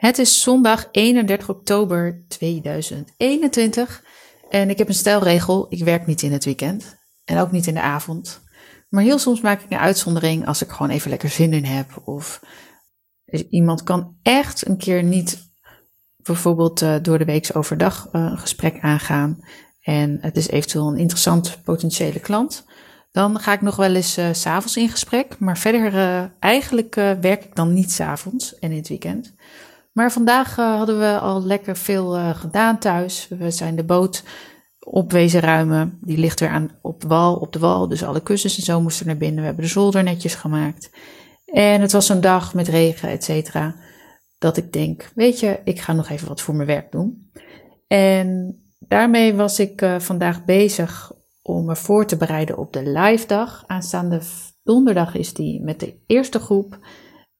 Het is zondag 31 oktober 2021 en ik heb een stelregel. Ik werk niet in het weekend en ook niet in de avond. Maar heel soms maak ik een uitzondering als ik gewoon even lekker zin in heb. Of iemand kan echt een keer niet bijvoorbeeld uh, door de week overdag uh, een gesprek aangaan. En het is eventueel een interessant potentiële klant. Dan ga ik nog wel eens uh, s'avonds in gesprek. Maar verder, eigenlijk werk ik dan niet s'avonds en in het weekend. Maar vandaag uh, hadden we al lekker veel uh, gedaan thuis. We zijn de boot op wezen ruimen. Die ligt weer aan, op, de wal, op de wal. Dus alle kussens en zo moesten naar binnen. We hebben de zolder netjes gemaakt. En het was een dag met regen, et cetera. Dat ik denk, weet je, ik ga nog even wat voor mijn werk doen. En daarmee was ik uh, vandaag bezig om me voor te bereiden op de live dag. Aanstaande donderdag is die met de eerste groep.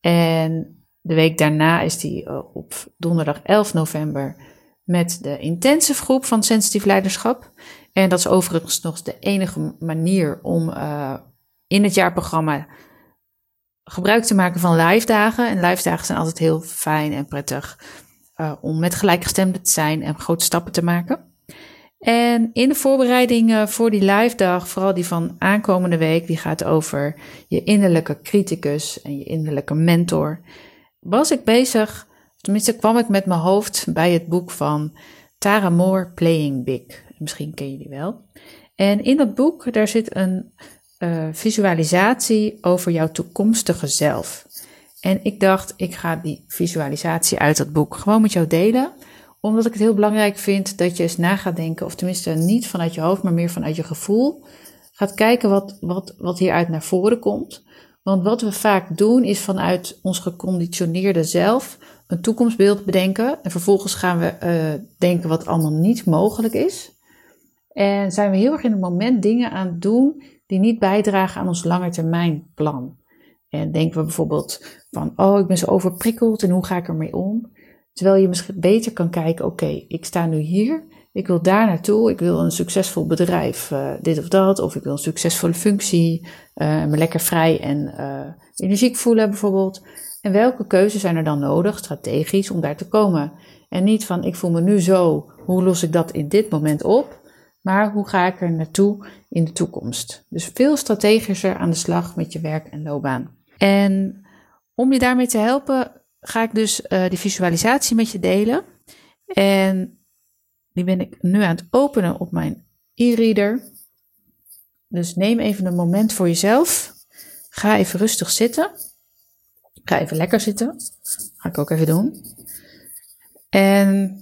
En de week daarna is die eh, op donderdag 11 november met de intensive groep van sensitief leiderschap. En dat is overigens nog de enige manier om uh, in het jaarprogramma gebruik te maken van live dagen. En live dagen zijn altijd heel fijn en prettig uh, om met gelijkgestemden te zijn en grote stappen te maken. En in de voorbereidingen voor die live dag, vooral die van aankomende week, die gaat over je innerlijke criticus en je innerlijke mentor was ik bezig, tenminste kwam ik met mijn hoofd bij het boek van Tara Moore, Playing Big. Misschien ken je die wel. En in dat boek, daar zit een uh, visualisatie over jouw toekomstige zelf. En ik dacht, ik ga die visualisatie uit dat boek gewoon met jou delen. Omdat ik het heel belangrijk vind dat je eens na gaat denken, of tenminste niet vanuit je hoofd, maar meer vanuit je gevoel. Gaat kijken wat, wat, wat hieruit naar voren komt. Want wat we vaak doen is vanuit ons geconditioneerde zelf een toekomstbeeld bedenken. En vervolgens gaan we uh, denken wat allemaal niet mogelijk is. En zijn we heel erg in het moment dingen aan het doen die niet bijdragen aan ons langetermijnplan. En denken we bijvoorbeeld van, oh, ik ben zo overprikkeld en hoe ga ik ermee om? Terwijl je misschien beter kan kijken, oké, ik sta nu hier ik wil daar naartoe, ik wil een succesvol bedrijf, uh, dit of dat, of ik wil een succesvolle functie, uh, me lekker vrij en uh, energiek voelen bijvoorbeeld. En welke keuzes zijn er dan nodig, strategisch, om daar te komen? En niet van, ik voel me nu zo, hoe los ik dat in dit moment op? Maar hoe ga ik er naartoe in de toekomst? Dus veel strategischer aan de slag met je werk en loopbaan. En om je daarmee te helpen, ga ik dus die visualisatie met je delen. En die ben ik nu aan het openen op mijn e-reader. Dus neem even een moment voor jezelf. Ga even rustig zitten. Ga even lekker zitten. Ga ik ook even doen. En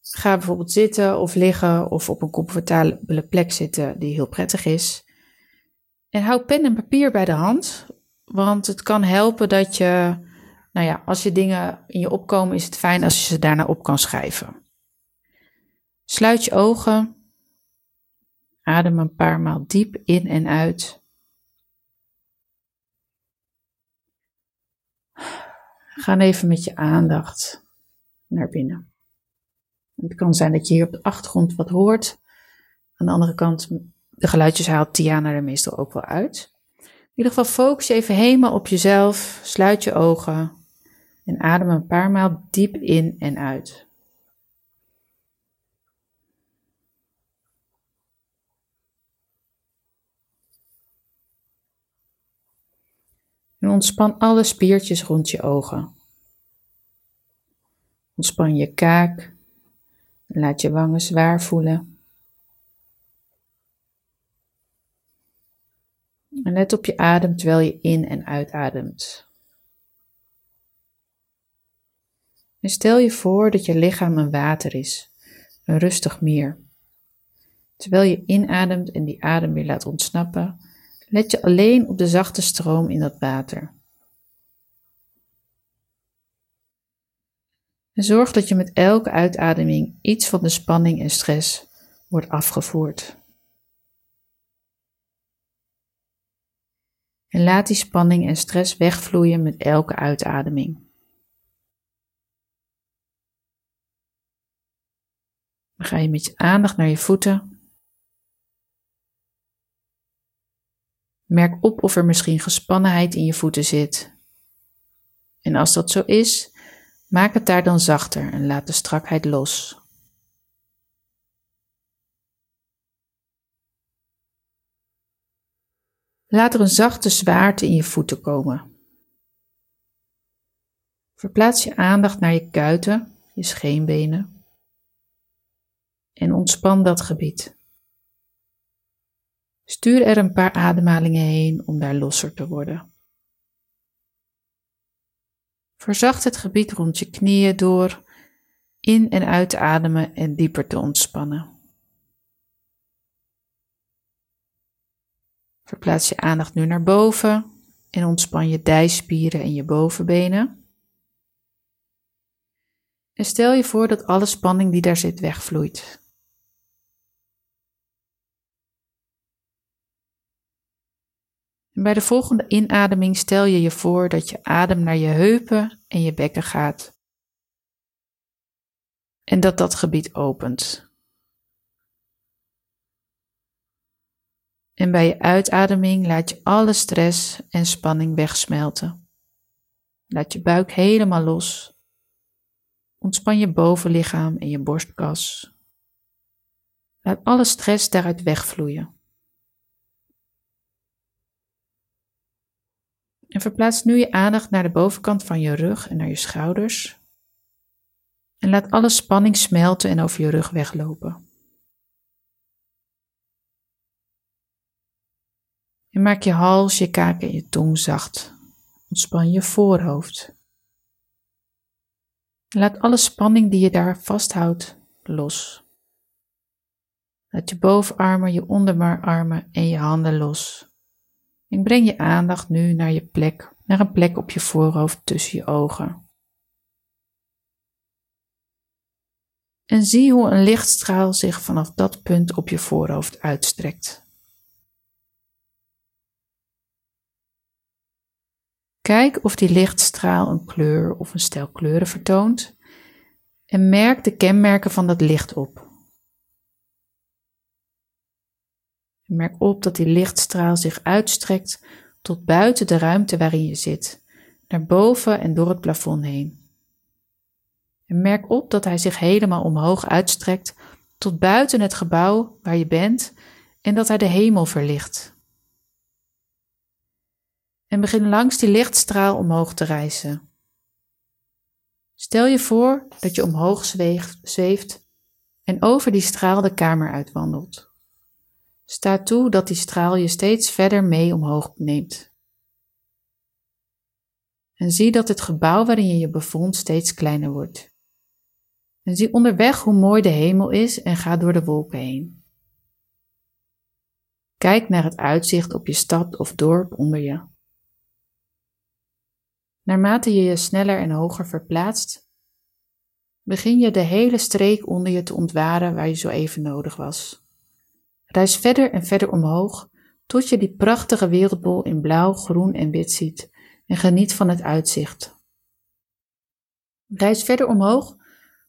ga bijvoorbeeld zitten of liggen of op een comfortabele plek zitten die heel prettig is. En hou pen en papier bij de hand, want het kan helpen dat je, nou ja, als je dingen in je opkomen, is het fijn als je ze daarna op kan schrijven. Sluit je ogen. Adem een paar maal diep in en uit. Ga even met je aandacht naar binnen. Het kan zijn dat je hier op de achtergrond wat hoort. Aan de andere kant, de geluidjes haalt Tiana er meestal ook wel uit. In ieder geval focus je even helemaal op jezelf. Sluit je ogen en adem een paar maal diep in en uit. En ontspan alle spiertjes rond je ogen. Ontspan je kaak laat je wangen zwaar voelen. En let op je adem terwijl je in- en uitademt. En stel je voor dat je lichaam een water is, een rustig meer. Terwijl je inademt en die adem weer laat ontsnappen, let je alleen op de zachte stroom in dat water. En zorg dat je met elke uitademing iets van de spanning en stress wordt afgevoerd. En laat die spanning en stress wegvloeien met elke uitademing. Dan ga je met je aandacht naar je voeten Merk op of er misschien gespannenheid in je voeten zit. En als dat zo is, Maak het daar dan zachter en laat de strakheid los. Laat er een zachte zwaarte in je voeten komen. Verplaats je aandacht naar je kuiten, je scheenbenen en ontspan dat gebied. Stuur er een paar ademhalingen heen om daar losser te worden. Verzacht het gebied rond je knieën door in- en uit te ademen en dieper te ontspannen. Verplaats je aandacht nu naar boven en ontspan je dijspieren en je bovenbenen. En stel je voor dat alle spanning die daar zit wegvloeit. Bij de volgende inademing stel je je voor dat je adem naar je heupen en je bekken gaat. En dat dat gebied opent. En bij je uitademing laat je alle stress en spanning wegsmelten. Laat je buik helemaal los. Ontspan je bovenlichaam en je borstkas. Laat alle stress daaruit wegvloeien. En verplaats nu je aandacht naar de bovenkant van je rug en naar je schouders. En laat alle spanning smelten en over je rug weglopen. En maak je hals, je kaak en je tong zacht. Ontspan je voorhoofd. laat alle spanning die je daar vasthoudt los. Laat je bovenarmen, je onderarmen en je handen los. En breng je aandacht nu naar je plek, naar een plek op je voorhoofd tussen je ogen. En zie hoe een lichtstraal zich vanaf dat punt op je voorhoofd uitstrekt. Kijk of die lichtstraal een kleur of een stel kleuren vertoont en merk de kenmerken van dat licht op. Merk op dat die lichtstraal zich uitstrekt tot buiten de ruimte waarin je zit, naar boven en door het plafond heen. En merk op dat hij zich helemaal omhoog uitstrekt tot buiten het gebouw waar je bent en dat hij de hemel verlicht. En begin langs die lichtstraal omhoog te reizen. Stel je voor dat je omhoog zweeft en over die straal de kamer uitwandelt. Sta toe dat die straal je steeds verder mee omhoog neemt. En zie dat het gebouw waarin je je bevond steeds kleiner wordt. En zie onderweg hoe mooi de hemel is en ga door de wolken heen. Kijk naar het uitzicht op je stad of dorp onder je. Naarmate je je sneller en hoger verplaatst, begin je de hele streek onder je te ontwaren waar je zo even nodig was. Reis verder en verder omhoog tot je die prachtige wereldbol in blauw, groen en wit ziet en geniet van het uitzicht. Reis verder omhoog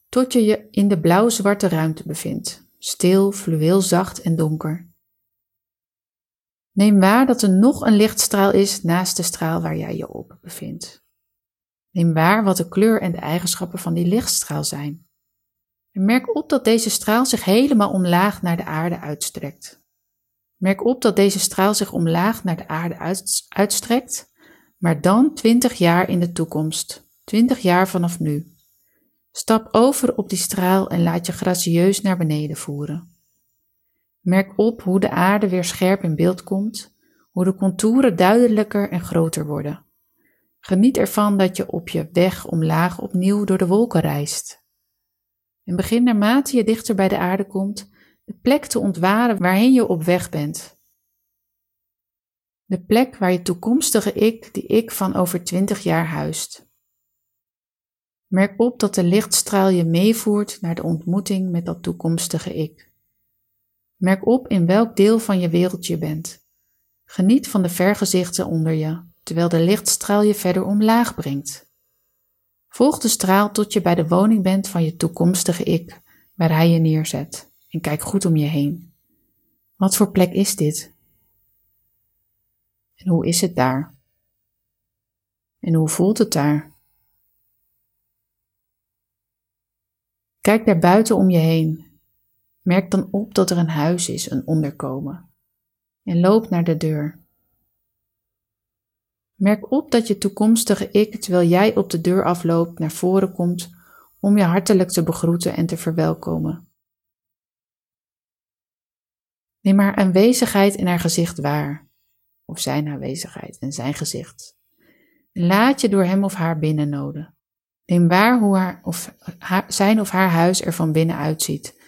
tot je je in de blauw-zwarte ruimte bevindt, stil, fluweelzacht en donker. Neem waar dat er nog een lichtstraal is naast de straal waar jij je op bevindt. Neem waar wat de kleur en de eigenschappen van die lichtstraal zijn. Merk op dat deze straal zich helemaal omlaag naar de aarde uitstrekt. Merk op dat deze straal zich omlaag naar de aarde uitstrekt, maar dan 20 jaar in de toekomst, 20 jaar vanaf nu. Stap over op die straal en laat je gracieus naar beneden voeren. Merk op hoe de aarde weer scherp in beeld komt, hoe de contouren duidelijker en groter worden. Geniet ervan dat je op je weg omlaag opnieuw door de wolken reist. En begin naarmate je dichter bij de aarde komt, de plek te ontwaren waarheen je op weg bent. De plek waar je toekomstige ik, die ik van over twintig jaar huist. Merk op dat de lichtstraal je meevoert naar de ontmoeting met dat toekomstige ik. Merk op in welk deel van je wereld je bent. Geniet van de vergezichten onder je, terwijl de lichtstraal je verder omlaag brengt. Volg de straal tot je bij de woning bent van je toekomstige ik, waar hij je neerzet, en kijk goed om je heen. Wat voor plek is dit? En hoe is het daar? En hoe voelt het daar? Kijk daar buiten om je heen. Merk dan op dat er een huis is, een onderkomen. En loop naar de deur. Merk op dat je toekomstige ik, terwijl jij op de deur afloopt, naar voren komt om je hartelijk te begroeten en te verwelkomen. Neem haar aanwezigheid in haar gezicht waar, of zijn aanwezigheid en zijn gezicht. Laat je door hem of haar binnennoden. Neem waar hoe haar of haar, zijn of haar huis er van binnen uitziet,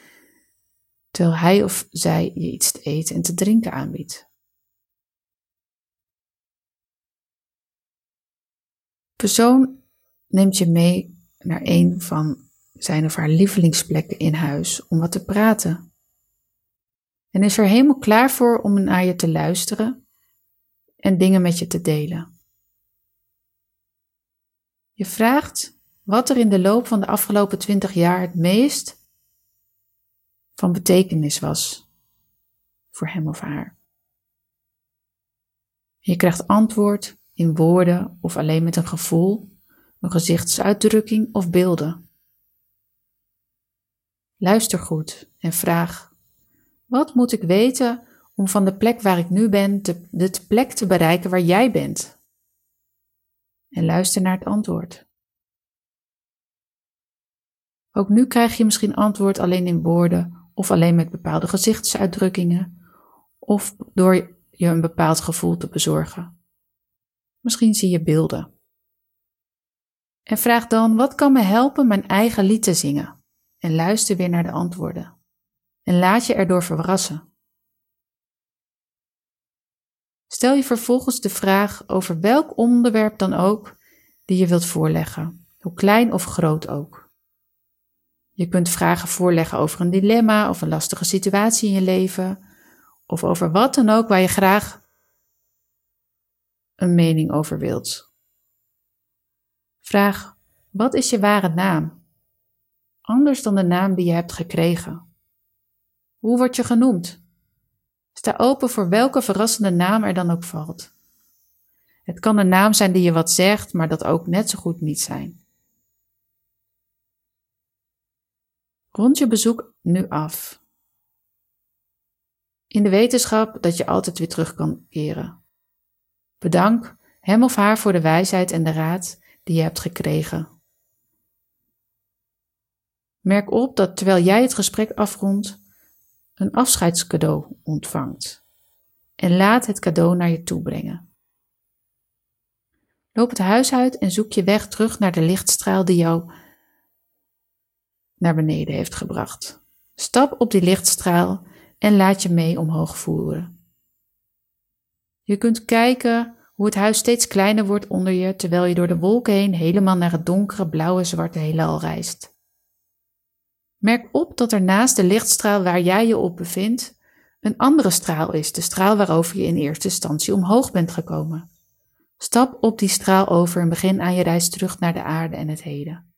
terwijl hij of zij je iets te eten en te drinken aanbiedt. Persoon neemt je mee naar een van zijn of haar lievelingsplekken in huis om wat te praten. En is er helemaal klaar voor om naar je te luisteren en dingen met je te delen. Je vraagt wat er in de loop van de afgelopen twintig jaar het meest van betekenis was voor hem of haar. Je krijgt antwoord in woorden of alleen met een gevoel, een gezichtsuitdrukking of beelden. Luister goed en vraag: wat moet ik weten om van de plek waar ik nu ben de plek te bereiken waar jij bent? En luister naar het antwoord. Ook nu krijg je misschien antwoord alleen in woorden of alleen met bepaalde gezichtsuitdrukkingen of door je een bepaald gevoel te bezorgen. Misschien zie je beelden. En vraag dan: wat kan me helpen mijn eigen lied te zingen? En luister weer naar de antwoorden. En laat je erdoor verrassen. Stel je vervolgens de vraag over welk onderwerp dan ook die je wilt voorleggen, hoe klein of groot ook. Je kunt vragen voorleggen over een dilemma of een lastige situatie in je leven, of over wat dan ook waar je graag een mening over wilt. Vraag: wat is je ware naam? Anders dan de naam die je hebt gekregen. Hoe word je genoemd? Sta open voor welke verrassende naam er dan ook valt. Het kan een naam zijn die je wat zegt, maar dat ook net zo goed niet zijn. Rond je bezoek nu af. In de wetenschap dat je altijd weer terug kan keren. Bedank hem of haar voor de wijsheid en de raad die je hebt gekregen. Merk op dat terwijl jij het gesprek afrondt, een afscheidscadeau ontvangt. En laat het cadeau naar je toe brengen. Loop het huis uit en zoek je weg terug naar de lichtstraal die jou naar beneden heeft gebracht. Stap op die lichtstraal en laat je mee omhoog voeren. Je kunt kijken hoe het huis steeds kleiner wordt onder je terwijl je door de wolken heen helemaal naar het donkere blauwe zwarte heelal reist. Merk op dat er naast de lichtstraal waar jij je op bevindt, een andere straal is, de straal waarover je in eerste instantie omhoog bent gekomen. Stap op die straal over en begin aan je reis terug naar de aarde en het heden.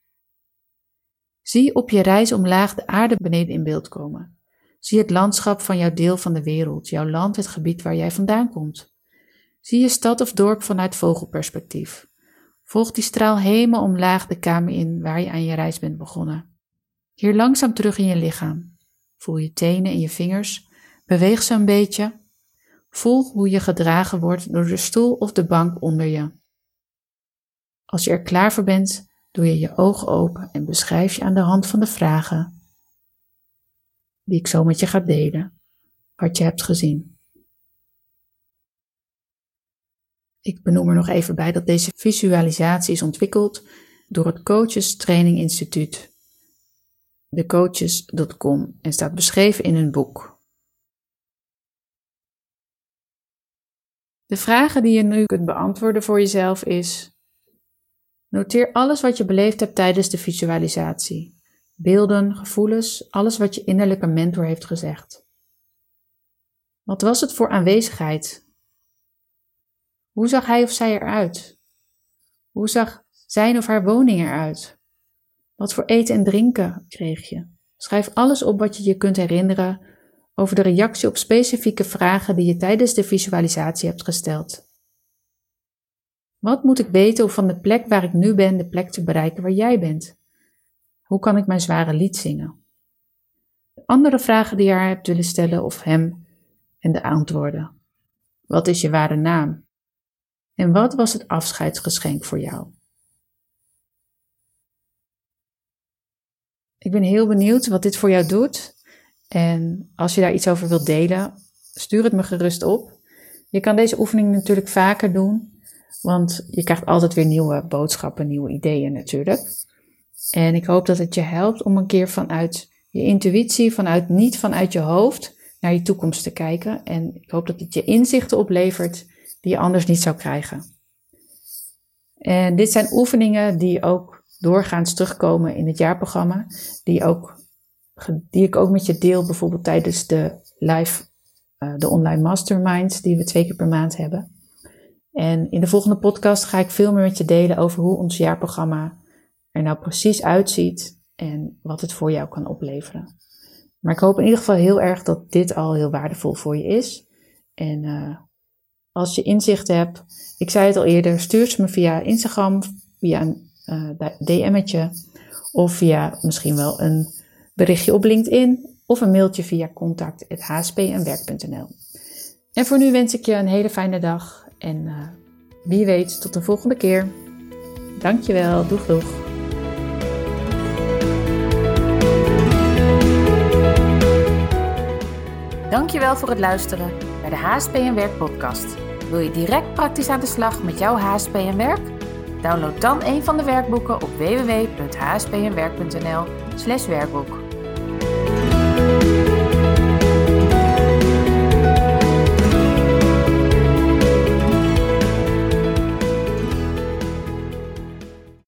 Zie op je reis omlaag de aarde beneden in beeld komen. Zie het landschap van jouw deel van de wereld, jouw land, het gebied waar jij vandaan komt. Zie je stad of dorp vanuit vogelperspectief. Volg die straal helemaal omlaag de kamer in waar je aan je reis bent begonnen. Hier langzaam terug in je lichaam. Voel je tenen en je vingers. Beweeg ze een beetje. Voel hoe je gedragen wordt door de stoel of de bank onder je. Als je er klaar voor bent, doe je je ogen open en beschrijf je aan de hand van de vragen die ik zo met je ga delen, wat je hebt gezien. Ik benoem er nog even bij dat deze visualisatie is ontwikkeld door het Coaches Training Instituut thecoaches.com en staat beschreven in een boek. De vragen die je nu kunt beantwoorden voor jezelf is: Noteer alles wat je beleefd hebt tijdens de visualisatie. Beelden, gevoelens, alles wat je innerlijke mentor heeft gezegd. Wat was het voor aanwezigheid? Hoe zag hij of zij eruit? Hoe zag zijn of haar woning eruit? Wat voor eten en drinken kreeg je? Schrijf alles op wat je je kunt herinneren over de reactie op specifieke vragen die je tijdens de visualisatie hebt gesteld. Wat moet ik weten om van de plek waar ik nu ben de plek te bereiken waar jij bent? Hoe kan ik mijn zware lied zingen? Andere vragen die je haar hebt willen stellen of hem en de antwoorden. Wat is je ware naam? En wat was het afscheidsgeschenk voor jou? Ik ben heel benieuwd wat dit voor jou doet. En als je daar iets over wilt delen, stuur het me gerust op. Je kan deze oefening natuurlijk vaker doen, want je krijgt altijd weer nieuwe boodschappen, nieuwe ideeën natuurlijk. En ik hoop dat het je helpt om een keer vanuit je intuïtie, vanuit niet vanuit je hoofd, naar je toekomst te kijken. En ik hoop dat het je inzichten oplevert die je anders niet zou krijgen. En dit zijn oefeningen die ook doorgaans terugkomen in het jaarprogramma, die, ook, die ik ook met je deel, bijvoorbeeld tijdens de live, uh, de online masterminds, die we twee keer per maand hebben. En in de volgende podcast ga ik veel meer met je delen over hoe ons jaarprogramma er nou precies uitziet en wat het voor jou kan opleveren. Maar ik hoop in ieder geval heel erg dat dit al heel waardevol voor je is. En uh, als je inzicht hebt, ik zei het al eerder, stuur ze me via Instagram, via een uh, DM'tje of via misschien wel een berichtje op LinkedIn of een mailtje via contact.hspenwerk.nl. En voor nu wens ik je een hele fijne dag en uh, wie weet tot de volgende keer. Dankjewel, doeg doeg. Dankjewel voor het luisteren naar de HSP en Werk podcast. Wil je direct praktisch aan de slag met jouw HSP en werk? Download dan een van de werkboeken op www.hspenwerk.nl/werkboek.